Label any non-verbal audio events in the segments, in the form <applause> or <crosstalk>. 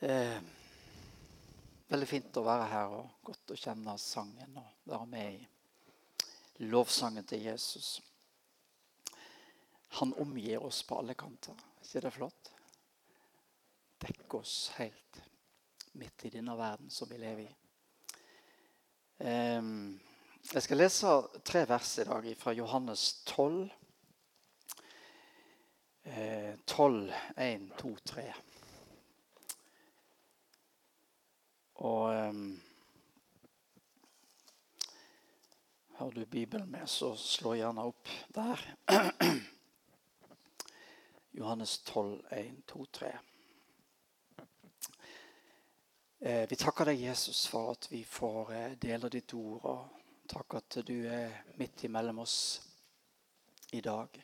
Eh, veldig fint å være her og godt å kjenne sangen og være med i lovsangen til Jesus. Han omgir oss på alle kanter. Er ikke det flott? Dekker oss helt midt i denne verden som vi lever i. Eh, jeg skal lese tre vers i dag fra Johannes 12. Eh, 12, 1, 2, 3. Og um, Har du Bibelen med, så slå gjerne opp der. <clears throat> Johannes 12, 1, 2, 3. Eh, vi takker deg, Jesus, for at vi får eh, dele ditt ord. Og takk at du er midt imellom oss i dag.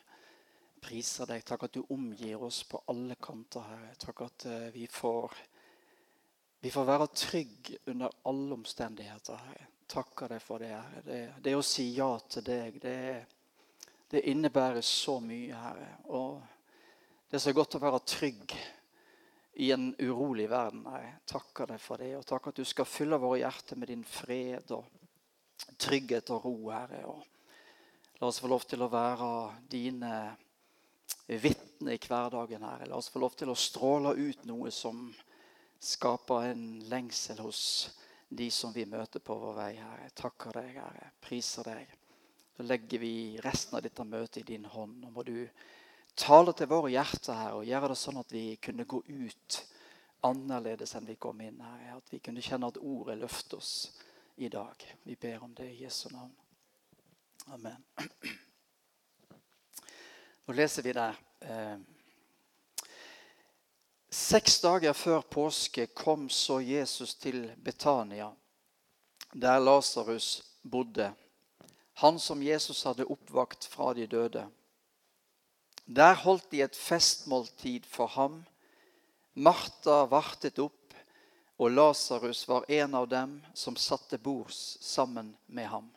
Priser deg. Takk at du omgir oss på alle kanter, Herre. Takk at eh, vi får vi får være trygge under alle omstendigheter. Herre. Takker deg for det. Det, det å si ja til deg, det, det innebærer så mye, Herre. Og det er så godt å være trygg i en urolig verden. Herre. Takker deg for det. Og takk at du skal fylle våre hjerter med din fred og trygghet og ro, Herre. Og la oss få lov til å være dine vitner i hverdagen, Herre. La oss få lov til å stråle ut noe som skaper en lengsel hos de som vi møter på vår vei. Herre. Jeg takker deg, Herre. Priser deg. Så legger vi resten av dette møtet i din hånd. Nå må du tale til våre hjerter her og gjøre det sånn at vi kunne gå ut annerledes enn vi kom inn. her. At vi kunne kjenne at ordet løfter oss i dag. Vi ber om det i Jesu navn. Amen. <clears throat> Nå leser vi der. Seks dager før påske kom så Jesus til Betania, der Lasarus bodde, han som Jesus hadde oppvakt fra de døde. Der holdt de et festmåltid for ham. Martha vartet opp, og Lasarus var en av dem som satte bords sammen med ham.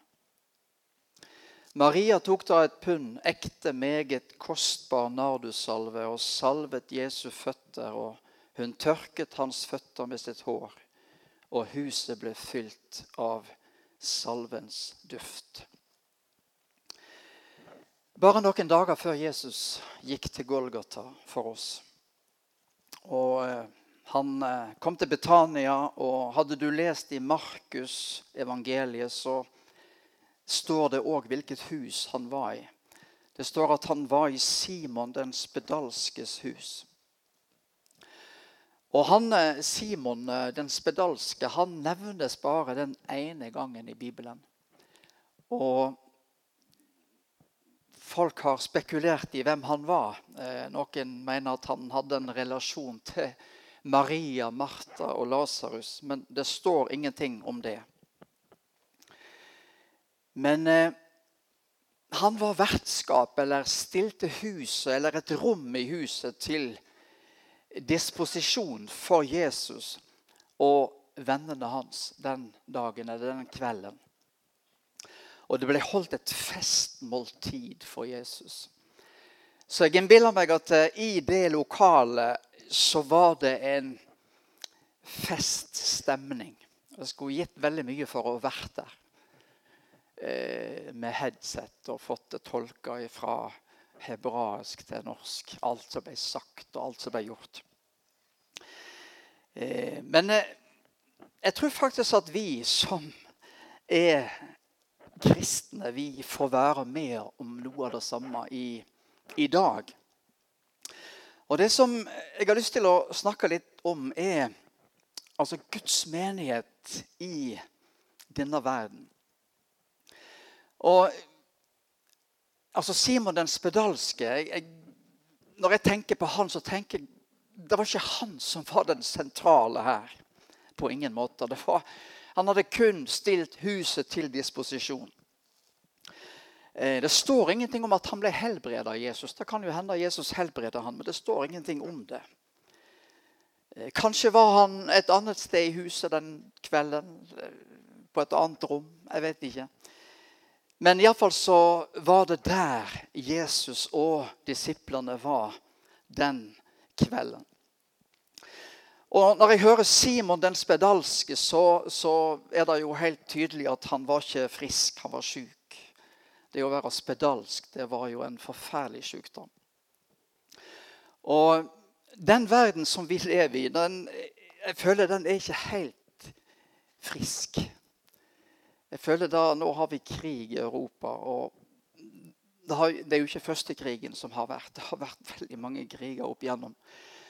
Maria tok da et pund ekte, meget kostbar nardussalve og salvet Jesu føtter, og hun tørket hans føtter med sitt hår, og huset ble fylt av salvens duft. Bare noen dager før Jesus gikk til Golgata for oss. Og eh, Han eh, kom til Betania, og hadde du lest i Markus evangeliet, så står det òg hvilket hus han var i. Det står at han var i Simon den spedalskes hus. Og han, eh, Simon eh, den spedalske han nevnes bare den ene gangen i Bibelen. Og Folk har spekulert i hvem han var. Eh, noen mener at han hadde en relasjon til Maria, Martha og Lasarus, men det står ingenting om det. Men eh, han var vertskap, eller stilte huset, eller et rom i huset, til disposisjon for Jesus og vennene hans den dagen eller den kvelden. Og det ble holdt et festmåltid for Jesus. Så jeg innbiller meg at eh, i det lokalet så var det en feststemning. Jeg skulle gitt veldig mye for å vært der. Eh, med headset og fått det tolka fra hebraisk til norsk. Alt som ble sagt, og alt som ble gjort. Eh, men eh, jeg tror faktisk at vi som er kristne, vi får være med om noe av det samme i, i dag. Og Det som jeg har lyst til å snakke litt om, er altså Guds menighet i denne verden. Og altså Simon den spedalske jeg, jeg, Når jeg tenker på han, så tenker jeg det var ikke han som var den sentrale her. På ingen måte. Var, han hadde kun stilt huset til disposisjon. Eh, det står ingenting om at han ble helbredet av Jesus. Det kan jo hende Jesus helbreder han, men det står ingenting om det. Eh, kanskje var han et annet sted i huset den kvelden. Eh, på et annet rom. Jeg vet ikke. Men iallfall så var det der Jesus og disiplene var den kvelden. Og Når jeg hører Simon den spedalske, så, så, er det jo helt tydelig at han var ikke frisk, han var syk. Det å være spedalsk det var jo en forferdelig sykdom. Og den verden som vi lever i, den, jeg føler den er ikke helt frisk. Jeg føler da, Nå har vi krig i Europa. og det, har, det, er jo ikke første krigen som har vært. Det har vært veldig mange kriger opp igjennom.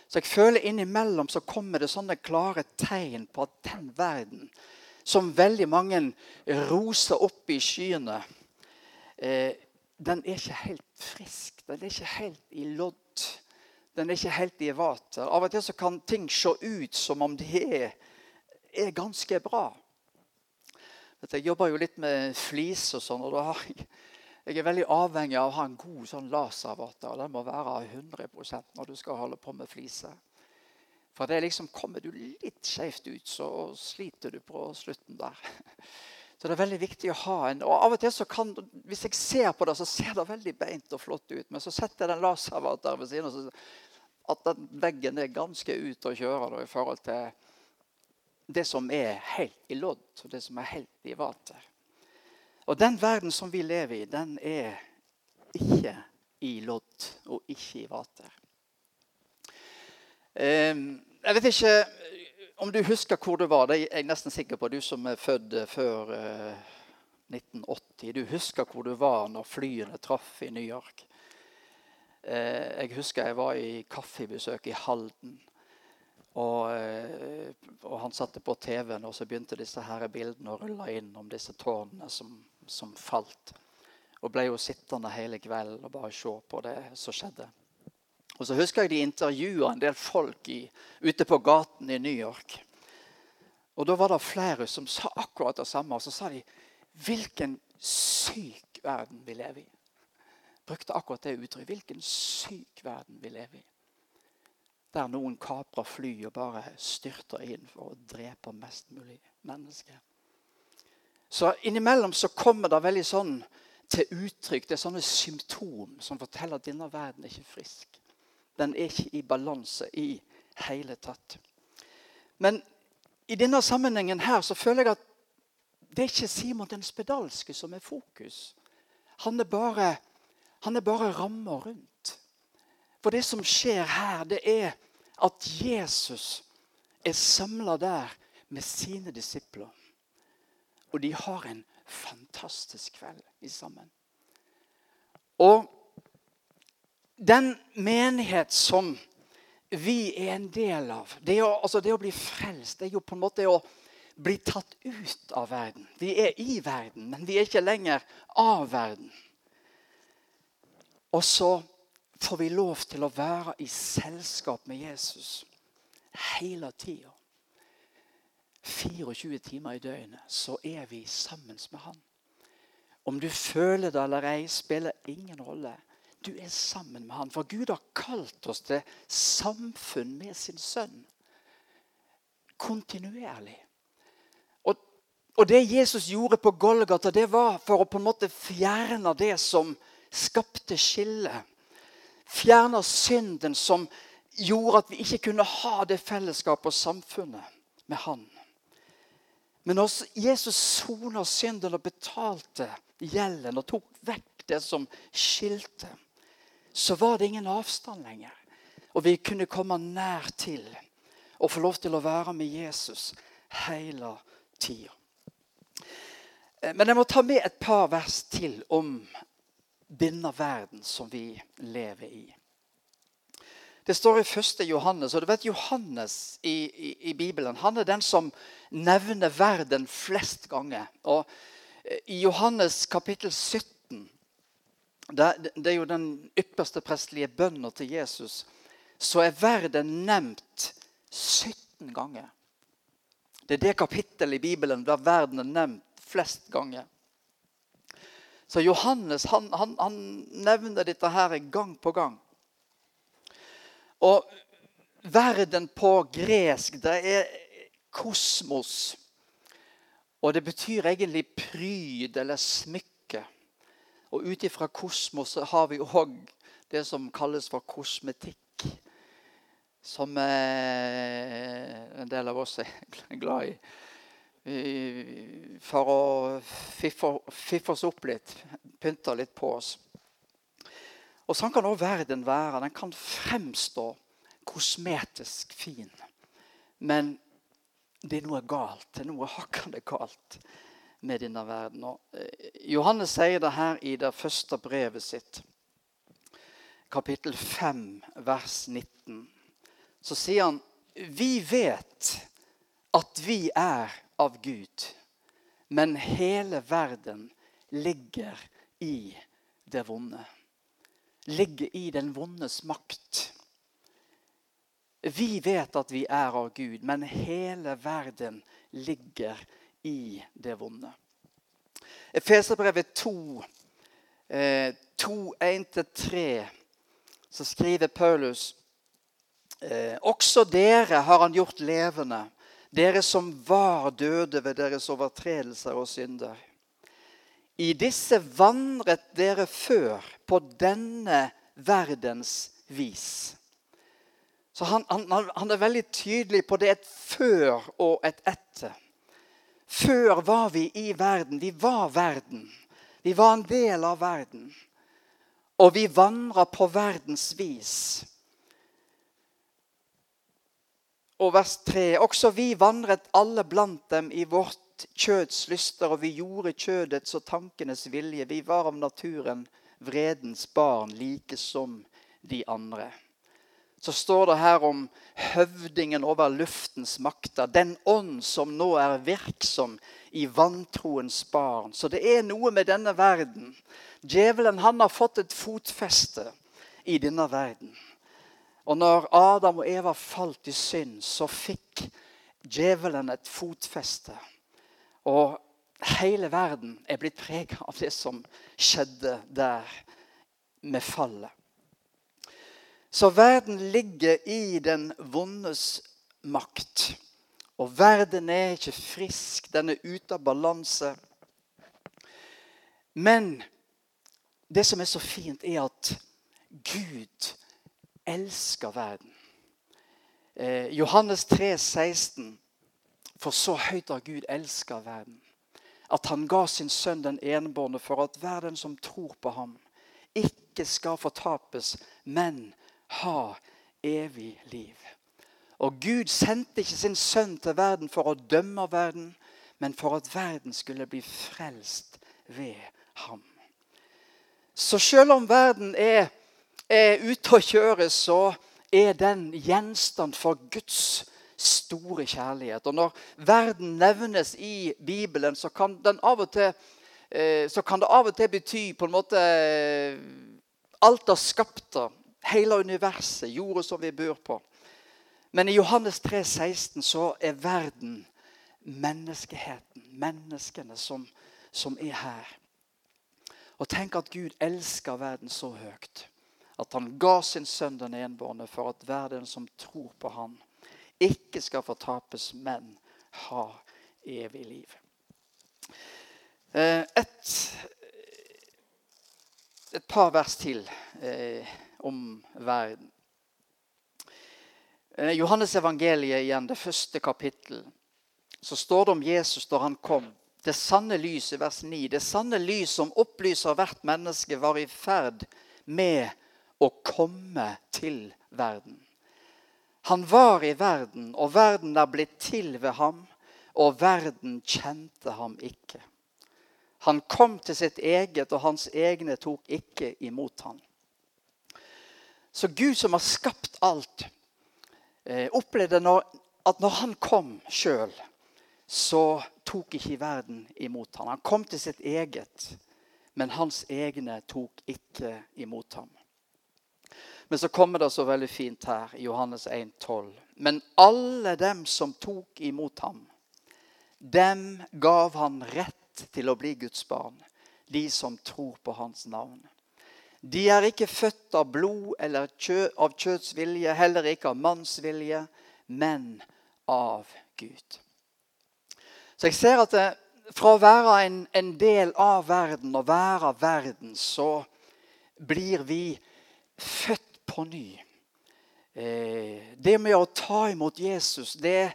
Så jeg føler innimellom så kommer det sånne klare tegn på at den verden som veldig mange roser opp i skyene, eh, den er ikke helt frisk. Den er ikke helt i lodd. Den er ikke helt i vater. Av og til så kan ting se ut som om det er, er ganske bra. Jeg jobber jo litt med flis og sånn. og da jeg er veldig avhengig av å ha en god sånn laservater. Den må være 100% når du skal holde på med fliser. For det liksom, kommer du litt skjevt ut, så sliter du på slutten der. Så det er veldig viktig å ha en og av og til så kan, Hvis jeg ser på det, så ser det veldig beint og flott ut. Men så setter jeg den laservateren ved siden av, at den veggen er ganske ute å kjøre da, i forhold til det som er helt i lodd, og det som er helt i vater. Og den verden som vi lever i, den er ikke i lodd og ikke i vater. Ehm, jeg vet ikke om du husker hvor du var. Det er jeg nesten sikker på, du som er født før 1980. Eh, du husker hvor du var når flyene traff i New York. Eh, jeg husker jeg var i kaffebesøk i Halden. Og, eh, og, han satte på TV-en, og så begynte disse her bildene å rulle inn om disse tårnene som, som, falt. Og ble jo sittende hele kvelden og bare se på det som skjedde. Og så husker jeg de intervjua en del folk i, ute på gaten i New York. Og da var det flere som sa akkurat det samme. Og så sa de Hvilken syk verden vi lever i brukte akkurat det uttrykket. Hvilken syk verden vi lever i. Der noen kaprer fly og bare styrter inn for å drepe mest mulig mennesker. Så innimellom så kommer det veldig sånn til uttrykk. Det er sånne symptom som forteller at denne verden er ikke frisk. Den er ikke i balanse i hele tatt. Men i denne sammenhengen her så føler jeg at det er ikke Simon den spedalske som er fokus. Han er bare han bare ramma rundt. For det som skjer her, det er at Jesus er samla der med sine disipler. Og de har en fantastisk kveld i sammen. Og den menighet som vi er en del av det å, altså det å bli frelst, det er jo på en måte å bli tatt ut av verden. Vi er i verden, men vi er ikke lenger av verden. Og så får vi lov til å være i selskap med Jesus hele tida. 24 timer i døgnet så er vi sammen med han. Om du føler det eller ei, spiller ingen rolle. Du er sammen med han. For Gud har kalt oss til samfunn med sin sønn. Kontinuerlig. Og, og det Jesus gjorde på Golgata, det var for å på en måte fjerne det som skapte skille. Fjerner synden som gjorde at vi ikke kunne ha det fellesskapet og samfunnet med Han. Men når Jesus sona synden og betalte gjelden og tok vekk det som skilte, så var det ingen avstand lenger. Og vi kunne komme nær til og få lov til å være med Jesus hele tida. Eh, men jeg må ta med et par vers til om denne verden som vi lever i. Det står i 1. Johannes, og du vet Johannes i, i, i, Bibelen han er den som nevner verden flest ganger. Og eh, I Johannes kapittel 17, det, det er jo den ypperste prestelige bønna til Jesus, så er verden nevnt 17 ganger. Det er det kapittelet i Bibelen der verden er nevnt flest ganger. Så Johannes han, han, han nevner dette her gang på gang. Og verden på gresk, det er kosmos. Og det betyr egentlig pryd eller smykke. Og ut ifra kosmos har vi òg det som kalles for kosmetikk. som eh, en del av oss er <laughs> glad i. For å fiffe oss opp litt, pynte litt på oss. Og sånn kan også verden være. Den kan fremstå kosmetisk fin. Men det er noe galt. Det er noe hakkende galt med denne verden. Og eh, Johannes sier det her i det første brevet sitt, kapittel 5, vers 19. Så sier han vi vet at vi er av Gud, men hele verden ligger i det vonde ligger i den vondes makt. Vi vet at vi er av Gud, men hele verden ligger i det vonde. Efeserbrevet 2, eh, 2 1-3, så skriver Paulus eh, Også dere har han gjort levende, dere som var døde ved deres overtredelser og synder. I disse vandret dere før på denne verdens vis. Så han, han, han, er veldig tydelig på det et før og et etter. Før var vi i verden. Vi var verden. Vi var en del av verden. Og vi vandra på verdens vis. Og vers 3.: Også vi vandret alle blant dem i vårt kjøds lyster, og vi gjorde kjødets og tankenes vilje. Vi var av naturen vredens barn, like som de andre. Så står det her om høvdingen over luftens makter, den ånd som nå er virksom i vantroens barn. Så det er noe med denne verden. Djevelen han har fått et fotfeste i denne verden. Og når Adam og Eva falt i synd, så fikk djevelen et fotfeste. Og hele verden er blitt preget av det som skjedde der med fallet. Så verden ligger i den vondes makt. Og verden er ikke frisk, den er ute av balanse. Men det som er så fint, er at Gud elsker verden. Eh, Johannes 3, 16 for så høyt har Gud elska verden, at han ga sin sønn den enbårne for at hver den som tror på ham, ikke skal fortapes, men ha evig liv. Og Gud sendte ikke sin sønn til verden for å dømme verden, men for at verden skulle bli frelst ved ham. Så selv om verden er, er ute og kjører, så er den gjenstand for Guds store kjærlighet. Og Når verden nevnes i Bibelen, så kan, av til, eh, så kan det av og til bety på en måte eh, alt av skapte, hele universet, jorda som vi bor på. Men i Johannes 3, 16 så er verden menneskeheten. Menneskene som, som er her. Og tenk at Gud elsker verden så høyt at han ga sin sønn den enbårne for at hver den som tror på ham, ikke skal fortapes, men ha evig liv. Eh, et, et par vers til eh, om verden. Eh, Johannes evangeliet igjen, det første kapittel. Så står det om Jesus da han kom. Det sanne lys i vers 9. Det sanne lys som opplyser hvert menneske, var i ferd med å komme til verden. Han var i verden, og verden er blitt til ved ham, og verden kjente ham ikke. Han kom til sitt eget, og hans egne tok ikke imot ham. Så Gud som har skapt alt, eh, opplevde at når han kom sjøl, så tok ikke verden imot ham. Han kom til sitt eget, men hans egne tok ikke imot ham. Men så kommer det så veldig fint her i Johannes 1,12. Men alle dem som tok imot ham, dem gav han rett til å bli Guds barn. De som tror på hans navn. De er ikke født av blod eller av kjøtts vilje, heller ikke av manns vilje, men av Gud. Så jeg ser at det, fra å være en, en del av verden og være verden, så blir vi født på ny. Eh, det med å ta imot Jesus, det,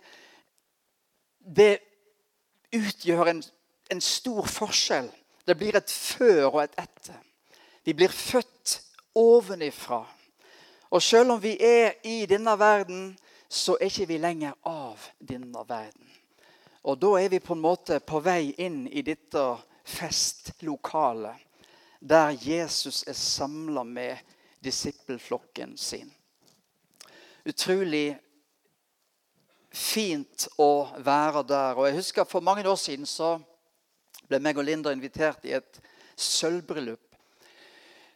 det utgjør en, en stor forskjell. Det blir et før og et etter. Vi blir født ovenifra. Og selv om vi er i denne verden, så er ikke vi lenger av denne verden. Og da er vi på en måte på vei inn i dette festlokalet der Jesus er samla med disippelflokken sin. Utrolig fint å være der. Og jeg husker For mange år siden så ble meg og Linda invitert i et sølvbryllup.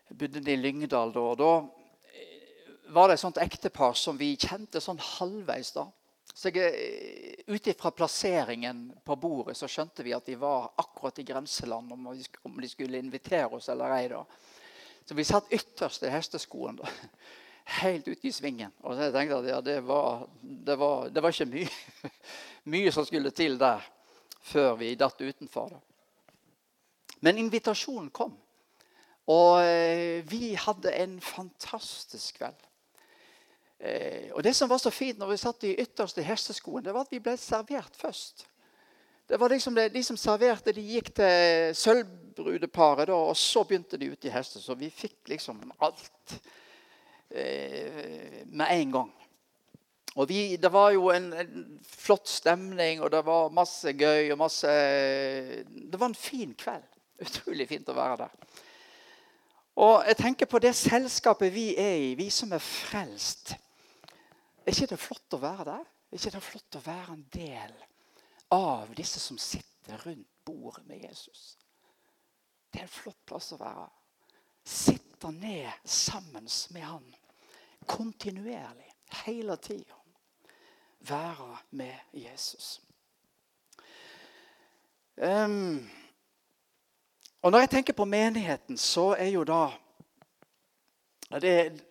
Jeg bodde i Lyngdal da. og Da var det et sånt ektepar som vi kjente sånn halvveis. da. Så eh, Ut ifra plasseringen på bordet så skjønte vi at de var akkurat i grenseland om de skulle invitere oss eller ei. da. Så vi satt ytterst i hesteskoen. da. Helt ute i svingen. Og så jeg tenkte at ja, det, var, det, var, det var ikke mye, <laughs> mye som skulle til der før vi datt utenfor. da. Men invitasjonen kom. Og eh, vi hadde en fantastisk kveld. Eh, og Det som var så fint når vi satt i ytterste hesteskoen, det var at vi ble servert først. Det var liksom det, De som serverte, de gikk til sølvbrudeparet, og så begynte de ute i hester. Så vi fikk liksom alt eh, med en gang. Og vi, Det var jo en, en, flott stemning, og det var masse gøy. og masse, Det var en fin kveld. Utrolig fint å være der. Og jeg tenker på det selskapet vi er i, vi som er frelst. Er ikke det flott å være der? Er ikke det flott å være en del av disse som sitter rundt bordet med Jesus? Det er en flott plass å være. Sitte ned sammen med han. Kontinuerlig. Hele tida. Være med Jesus. Um, og Når jeg tenker på menigheten, så er jo da det,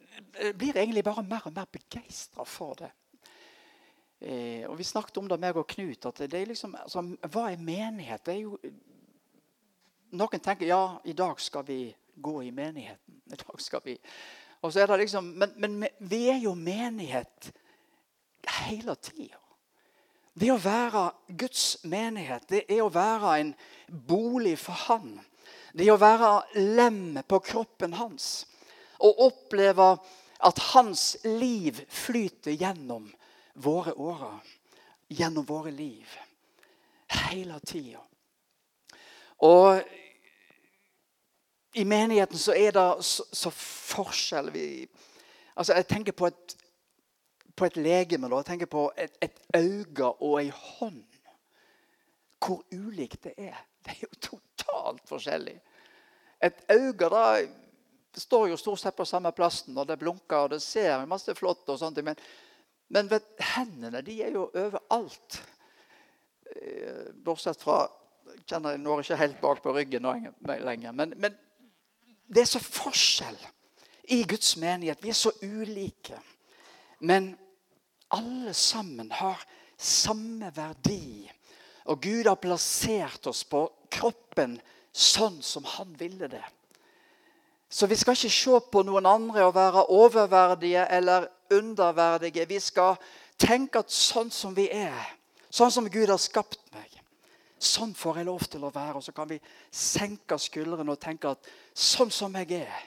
jeg blir egentlig bare mer og mer begeistra for det. Eh, og Vi snakket om det, meg og Knut. at det er liksom, altså, Hva er menighet? Det er jo, noen tenker ja, i dag skal vi gå i menigheten. I dag skal vi, og så er det liksom, Men, men vi er jo menighet hele tida. Det å være Guds menighet, det er å være en bolig for Han. Det er å være lem på kroppen hans. Og oppleve at hans liv flyter gjennom våre årer. Gjennom våre liv. Hele tida. Og i menigheten så er det så, så forskjell. Vi, altså jeg tenker på et, på et legeme. Jeg tenker på et, et øye og ei hånd. Hvor ulikt det er. Det er jo totalt forskjellig. Et øye da står jo stort sett på samme plassen, og det blunker og det ser masse flott. og sånt, Men, men vet, hendene de er jo overalt. Eh, bortsett fra kjenner jeg når ikke helt bak på ryggen lenger. Men, men det er så forskjell i Guds menighet. Vi er så ulike. Men alle sammen har samme verdi. Og Gud har plassert oss på kroppen sånn som han ville det. Så vi skal ikke se på noen andre og være oververdige eller underverdige. Vi skal tenke at sånn som vi er, sånn som Gud har skapt meg, sånn får jeg lov til å være. Og så kan vi senke skuldrene og tenke at sånn som jeg er,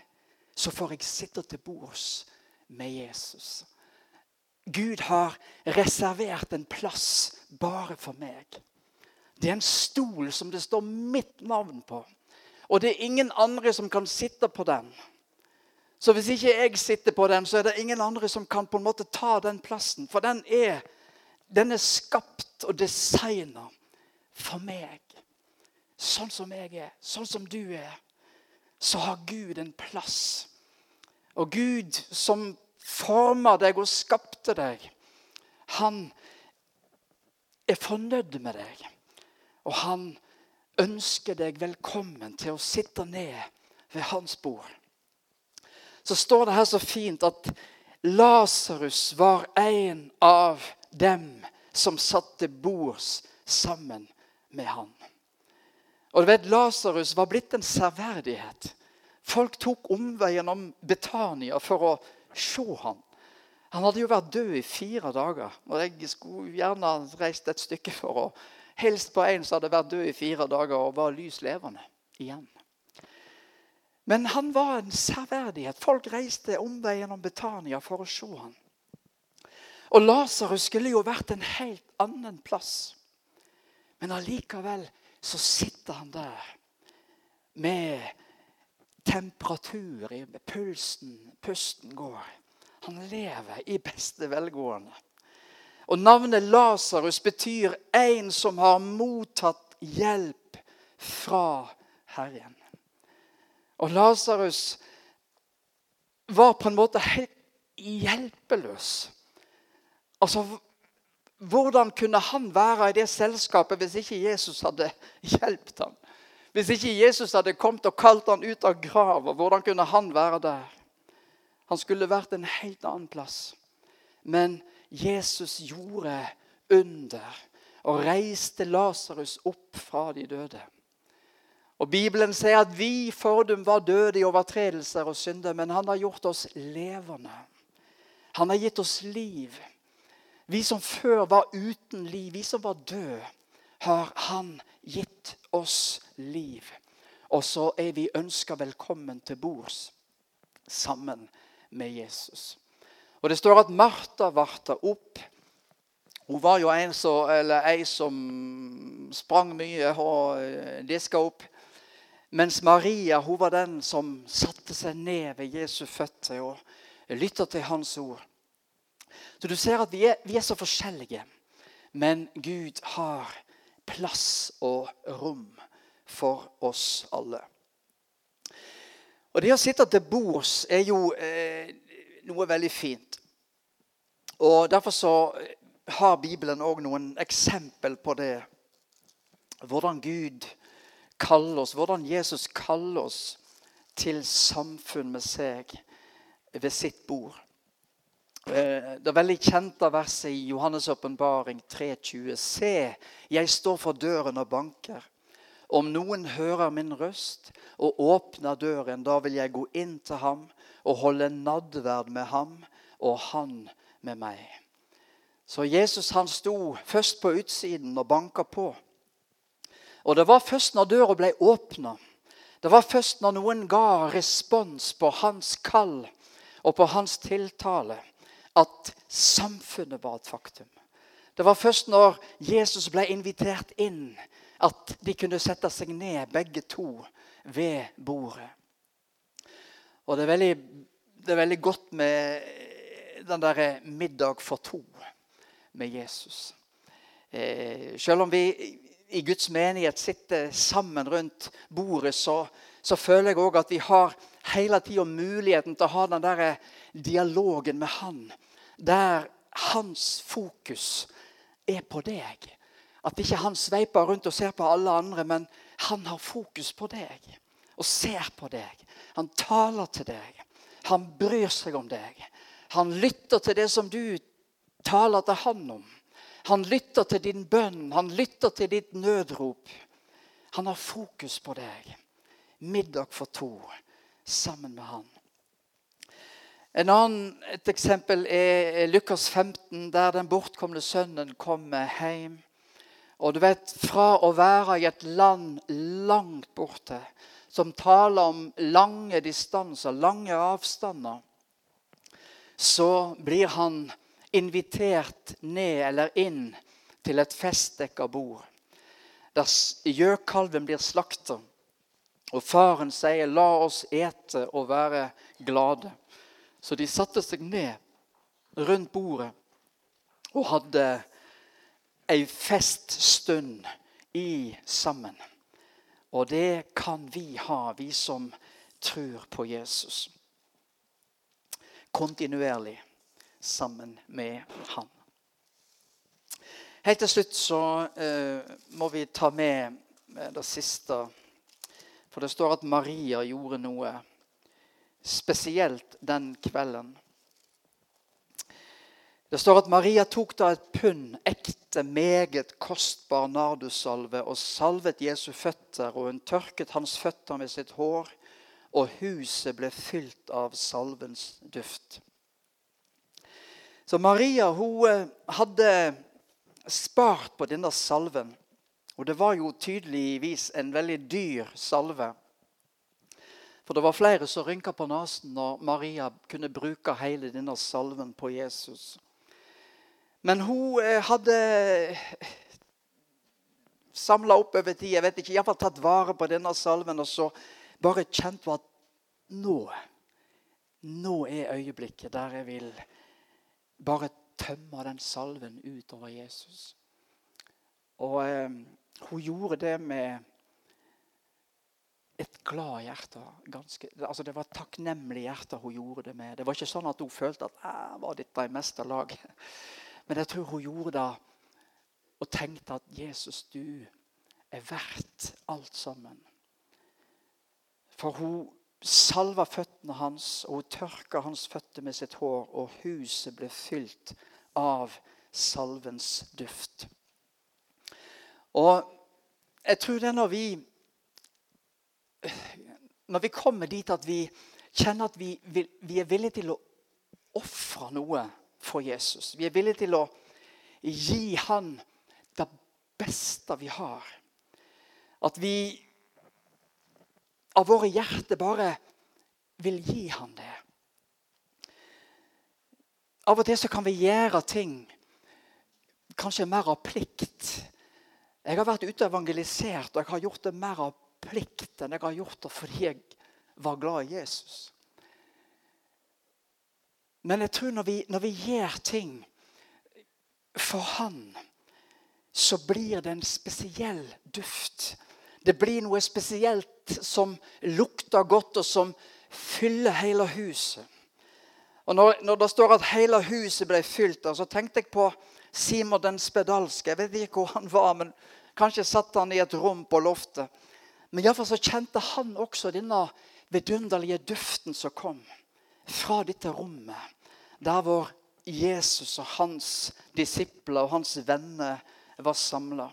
så får jeg sitte til bords med Jesus. Gud har reservert en plass bare for meg. Det er en stol som det står mitt navn på. Og det er ingen andre som kan sitte på den. Så hvis ikke jeg sitter på den, så er det ingen andre som kan på en måte ta den plassen. For den er, den er skapt og designa for meg. Sånn som jeg er, sånn som du er, så har Gud en plass. Og Gud som forma deg og skapte deg, han er fornøyd med deg. Og han ønsker deg velkommen til å sitte ned ved hans bord. Så står det her så fint at Lasarus var en av dem som satte bords sammen med han. Og du vet, Lasarus var blitt en serverdighet. Folk tok omveien om Betania for å se han. Han hadde jo vært død i fire dager. og Jeg skulle gjerne reist et stykke for å hilse på en som hadde vært død i fire dager og var lys levende igjen. Men han var en særverdighet. Folk reiste omveien om Betania for å se ham. Og Lasarus skulle jo vært en helt annen plass. Men allikevel så sitter han der med temperatur i pulsen. Pusten går. Han lever i beste velgående. Og Navnet Lasarus betyr 'en som har mottatt hjelp fra Herren'. Og Lasarus var på en måte helt hjelpeløs. Altså, Hvordan kunne han være i det selskapet hvis ikke Jesus hadde hjulpet ham? Hvis ikke Jesus hadde kommet og kalt ham ut av grava, hvordan kunne han være der? Han skulle vært en helt annen plass. Men Jesus gjorde under og reiste Lasarus opp fra de døde. Og Bibelen sier at vi fordum var døde i overtredelser og synder, men han har gjort oss levende. Han har gitt oss liv. Vi som før var uten liv, vi som var døde, har han gitt oss liv. Og så er vi ønska velkommen til bords sammen med Jesus. Og Det står at Martha varta opp. Hun var jo en som, ei som sprang mye og eh, diska opp. Mens Maria hun var den som satte seg ned ved Jesu føtter og lytta til hans ord. Så du ser at vi er, vi er så forskjellige. Men Gud har plass og rom for oss alle. Og Det å sitte til bords er jo eh, noe veldig fint. Og Derfor så har Bibelen òg noen eksempel på det. Hvordan Gud kaller oss, hvordan Jesus kaller oss til samfunn med seg ved sitt bord. Eh, det er veldig kjente verset i Johannes' åpenbaring 3,20. Se, jeg står for døren og banker. Om noen hører min røst og åpner døren, da vil jeg gå inn til ham og holde nadverd med ham og han med meg. Så Jesus han sto først på utsiden og banka på. Og det var først når døra ble åpna, det var først når noen ga respons på hans kall og på hans tiltale, at samfunnet var et faktum. Det var først når Jesus ble invitert inn, at de kunne sette seg ned, begge to, ved bordet. Og det er veldig, det er veldig godt med den derre middag for to med Jesus. Eh, selv om vi i Guds menighet sitter sammen rundt bordet, så, så føler jeg òg at vi har hele tida muligheten til å ha den der dialogen med Han. Der hans fokus er på deg. At ikke han sveiper rundt og ser på alle andre, men han har fokus på deg og ser på deg. Han taler til deg. Han bryr seg om deg. Han lytter til det som du taler til han om. Han lytter til din bønn, han lytter til ditt nødrop. Han har fokus på deg. Middag for to sammen med han. En annen, et eksempel er Lukas 15, der den bortkomne sønnen kommer hjem. Og du vet, Fra å være i et land langt borte, som taler om lange distanser, lange avstander, så blir han invitert ned eller inn til et festdekka bord. Der gjøkalven blir slakta, og faren sier 'la oss ete og være glade'. Så de satte seg ned rundt bordet og hadde ei feststund i sammen. Og det kan vi ha, vi som tror på Jesus. Kontinuerlig sammen med han. Helt til slutt så eh, må vi ta med det siste. For det står at Maria gjorde noe spesielt den kvelden. Det står at Maria tok da et pund ekte, meget kostbar nardussalve og salvet Jesu føtter, og hun tørket hans føtter med sitt hår, og huset ble fylt av salvens duft. Så Maria hun eh, hadde spart på denne salven. Og det var jo tydeligvis en veldig dyr salve. For det var flere som rynka på nesen når Maria kunne bruke hele denne salven på Jesus. Men hun eh, hadde samla opp over tid, jeg vet ikke, iallfall tatt vare på denne salven og så bare kjent på at nå Nå er øyeblikket der jeg vil bare tømmer den salven utover Jesus. Og eh, hun gjorde det med et glad hjerte. Ganske, altså det var et takknemlig hjerte hun gjorde det med. Det var ikke sånn at hun følte at jeg var dette i meste lag. <laughs> Men jeg tror hun gjorde det og tenkte at Jesus, du er verdt alt sammen. For hun salva føttene hans, og hun tørka hans føtter med sitt hår, og huset ble fylt av salvens duft. Og jeg tror det er når vi Når vi kommer dit at vi kjenner at vi, vi er villige til å ofre noe for Jesus Vi er villige til å gi han det beste vi har. At vi av våre hjerter bare vil gi han det. Av og til så kan vi gjøre ting kanskje mer av plikt jeg har vært ute og evangelisert, og jeg har gjort det mer av plikt enn jeg har gjort det fordi jeg var glad i Jesus. Men jeg tror når vi, gjør ting for Han, så blir det en spesiell duft. Det blir noe spesielt som lukter godt, og som fyller hele huset. Og når, når det står at hele huset ble fylt, så tenkte jeg på Simon den spedalske. Jeg vet ikke hvor han var, men Kanskje satt han i et rom på loftet. Men iallfall så kjente han også denne vidunderlige duften som kom fra dette rommet. Der hvor Jesus og hans disipler og hans venner var samla.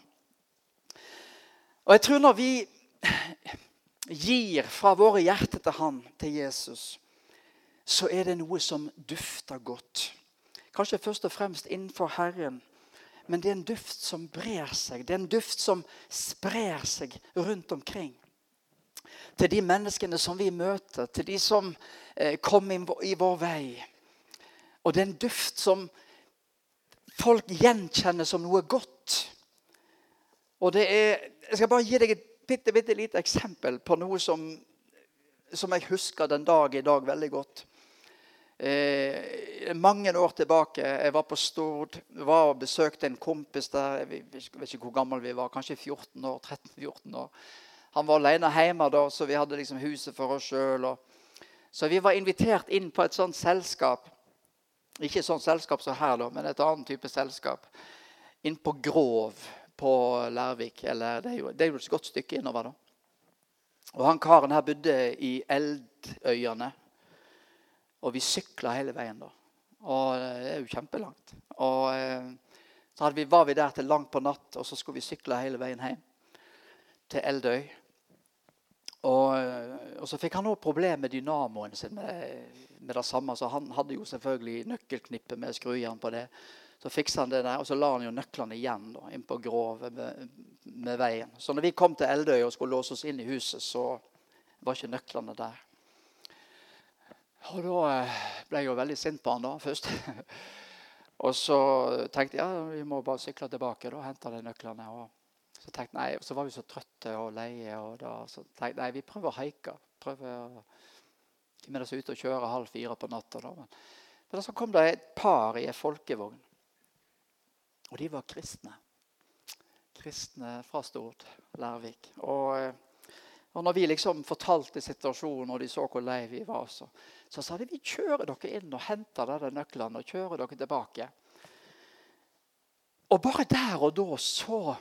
Og jeg tror når vi gir fra våre hjerter til han, til Jesus, så er det noe som dufter godt. Kanskje først og fremst innenfor Herren men det er en duft som brer seg. Det er en duft som sprer seg rundt omkring. Til de menneskene som vi møter, til de som kom kommer i vår vei. Og det er en duft som folk gjenkjenner som noe godt. Og det er, Jeg skal bare gi deg et bitte, bitte lite eksempel på noe som, som jeg husker den dag i dag veldig godt. Eh, mange år tilbake. Jeg var på Stord var og besøkte en kompis der. Jeg vet ikke hvor gammel vi var, kanskje 14 år, 13-14 år. Han var alene hjemme da, så vi hadde liksom huset for oss sjøl. Så vi var invitert inn på et sånt selskap. Ikke et sånt selskap som her, da, men et annet type selskap. Inn på Grov på Lærvik. Eller det er jo, det er jo et godt stykke innover, da. Og han karen her bodde i Eldøyene og vi sykla hele veien da. Og det er jo kjempelangt. Og eh, så vi, var vi der til langt på natt, og så skulle vi sykle hele veien hjem til Eldøy. Og, eh, og så fikk han òg problemer med dynamoen sin med, med, det samme. Så han hadde jo selvfølgelig nøkkelknippet med skrujern på det. Så fiksa han det der, og så la han jo nøklene igjen da, inn på grovet med, med, veien. Så når vi kom til Eldøy og skulle låse oss inn i huset, så var ikke nøklene der. Og da eh, ble jeg jo veldig sint på han da først. <laughs> og så tenkte jeg ja, vi må bare sykle tilbake og hente de nøklene. Og så tenkte nei, så var vi så trøtte og leie. Og da, så tenkte jeg nei, vi prøver å haike. Prøver å med oss ut og kjøre halv fire på natta. Men, men så kom det et par i en folkevogn. Og de var kristne. Kristne fra Stord, Lærvik. Og eh, og når vi liksom fortalte situasjonen, og de så hvor lei vi var, så, så sa de vi kjører dere inn og henter denne nøklene og kjører dere tilbake. Og bare der og da så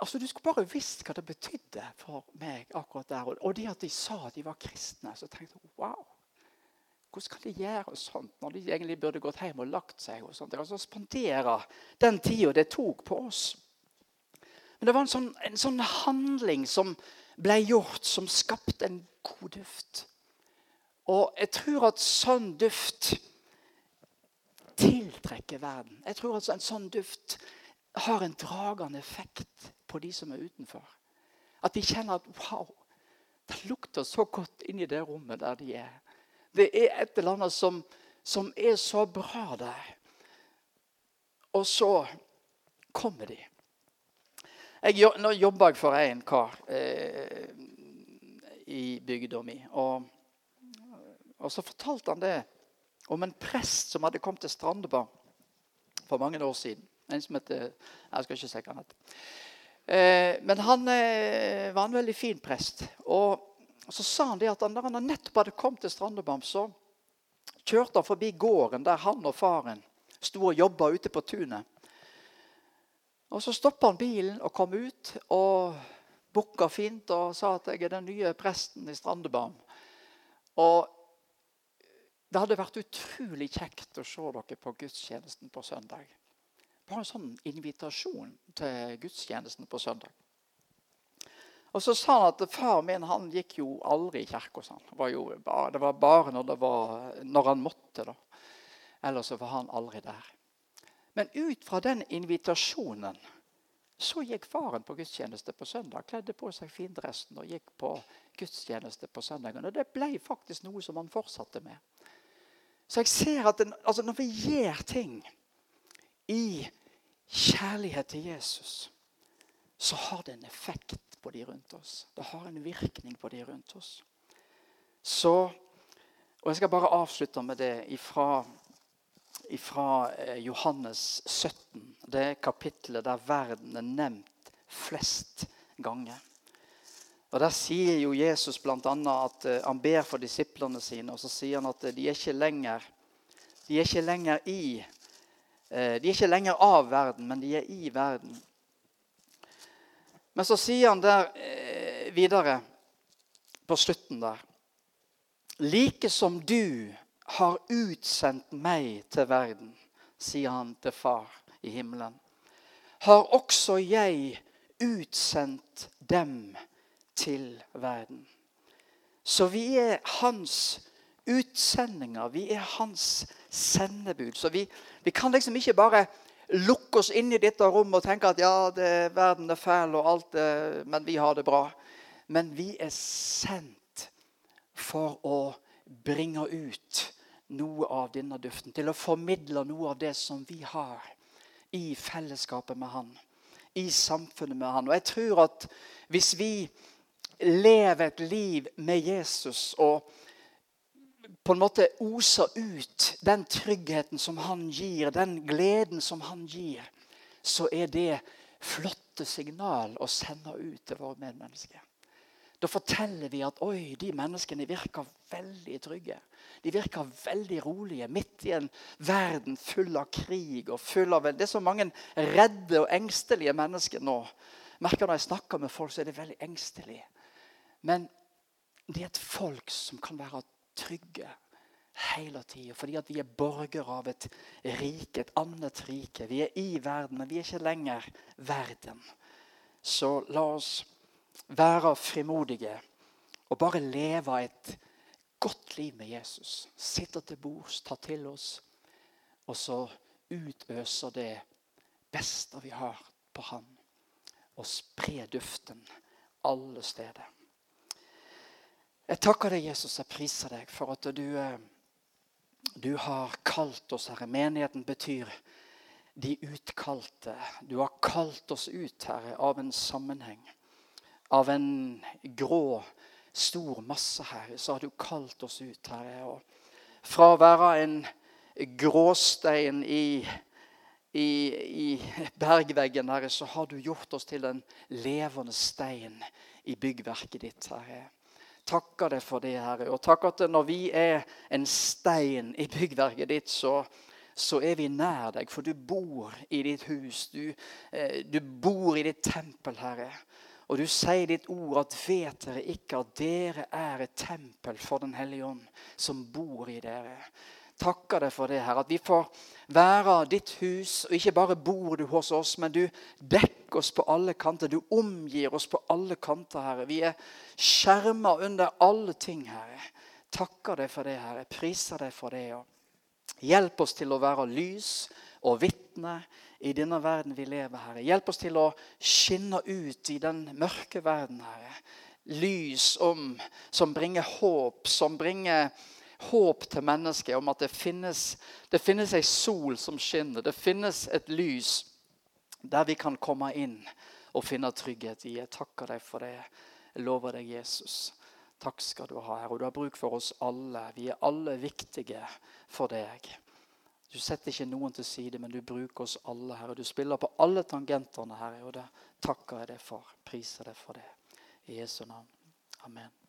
altså Du skulle bare visst hva det betydde for meg akkurat der. Og det at de sa at de var kristne, så tenkte jeg wow. Hvordan kan de gjøre sånt når de egentlig burde gått hjem og lagt seg? og sånt? Altså Spandere den tida det tok på oss. Men det var en sånn, en sånn handling som ble gjort, som skapte en god duft. Og jeg tror at sånn duft tiltrekker verden. Jeg tror at en sånn duft har en dragende effekt på de som er utenfor. At de kjenner at wow, det lukter så godt inni det rommet der de er. Det er et eller annet som, som er så bra der. Og så kommer de. Jeg, nå jobber jeg for en kar eh, i bygda mi. Og, og, så fortalte han det om en prest som hadde kommet til Strandebar for mange år siden. En som heter Jeg skal ikke si hva han heter. Eh, men han eh, var en veldig fin prest. Og så sa han det at han, da han nettopp hadde kommet til Strandebam, så kjørte han forbi gården der han og faren sto og jobba ute på tunet. Og Så stoppa han bilen og kom ut og bukka fint og sa at jeg er den nye presten i Strandebam. Og det hadde vært utrolig kjekt å se dere på gudstjenesten på søndag. Bare en sånn invitasjon til gudstjenesten på søndag. Og så sa han at far min han gikk jo aldri i kirka. Det, var bare når, var, når han måtte. da. Ellers var han aldri der. Men ut fra den invitasjonen så gikk faren på gudstjeneste på søndag. Kledde på seg findressen og gikk på gudstjeneste på søndagen. Og det ble faktisk noe som han fortsatte med. Så jeg ser at den, altså når vi gjør ting i kjærlighet til Jesus, så har det en effekt på de rundt oss. Det har en virkning på de rundt oss. Så, og Jeg skal bare avslutte med det ifra, ifra eh, Johannes 17. Det kapittelet der verden er nevnt flest ganger. Og Der sier jo Jesus bl.a. at uh, han ber for disiplene sine. Og så sier han at de er ikke lenger, de er ikke lenger i De er ikke lenger av verden, men de er i verden. Men så sier han der eh, videre, på slutten der Like som du har utsendt meg til verden, sier han til far i himmelen, har også jeg utsendt dem til verden. Så vi er hans utsendinger. Vi er hans sendebud. Så vi, vi kan liksom ikke bare lukke oss inn i dette rommet og tenke at ja, det, verden er fæl, og alt men vi har det bra. Men vi er sendt for å bringe ut noe av denne duften. Til å formidle noe av det som vi har i fellesskapet med Han. I samfunnet med Han. Og jeg tror at hvis vi lever et liv med Jesus og på en måte oser ut den tryggheten som han gir, den gleden som han gir, så er det flotte signal å sende ut til våre medmennesker. Da forteller vi at oi, de menneskene virker veldig trygge. De virker veldig rolige midt i en verden full av krig. og full av... Det er så mange redde og engstelige mennesker nå. merker Når jeg snakker med folk, så er de veldig engstelige. Men det er et folk som kan være trygge hele tida. Fordi at vi er borgere av et rike, et annet rike. Vi er i verden, men vi er ikke lenger verden. Så la oss være frimodige og bare leve et godt liv med Jesus. Sitte til bords, ta til oss, og så utøser det beste vi har på Han. Og spre duften alle steder. Jeg takker deg, Jesus. Jeg priser deg for at du, eh, du har kalt oss, Herre. Menigheten betyr de utkalte. Du har kalt oss ut, Herre, av en sammenheng. Av en grå, stor masse, Herre, så har du kalt oss ut, Herre. Og fra å være en gråstein i, i, i bergveggen, Herre, så har du gjort oss til en levende stein i byggverket ditt, Herre takker deg for det, Herre. Og takk at når vi er en stein i byggverket ditt, så, så er vi nær deg. For du bor i ditt hus. Du, eh, du bor i ditt tempel, Herre. Og du sier ditt ord at vet dere ikke at dere er et tempel for Den hellige ånd, som bor i dere takker deg for det, her, At vi får være ditt hus. Og ikke bare bor du hos oss, men du dekker oss på alle kanter. Du omgir oss på alle kanter, Herre. Vi er skjerma under alle ting, Herre. Takker deg for det, Herre. Priser deg for det. og Hjelp oss til å være lys og vitne i denne verden vi lever, Herre. Hjelp oss til å skinne ut i den mørke verden, Herre. Lys om, som bringer håp, som bringer håp til mennesket om at det finnes, det finnes ei sol som skinner. Det finnes et lys der vi kan komme inn og finne trygghet i. Jeg takker deg for det. Jeg lover deg, Jesus. Takk skal du ha, Herre. Og du har bruk for oss alle. Vi er alle viktige for deg. Du setter ikke noen til side, men du bruker oss alle, Herre. Du spiller på alle tangentene, Herre. Og det takker jeg deg for. Priser deg for det. I Jesu navn. Amen.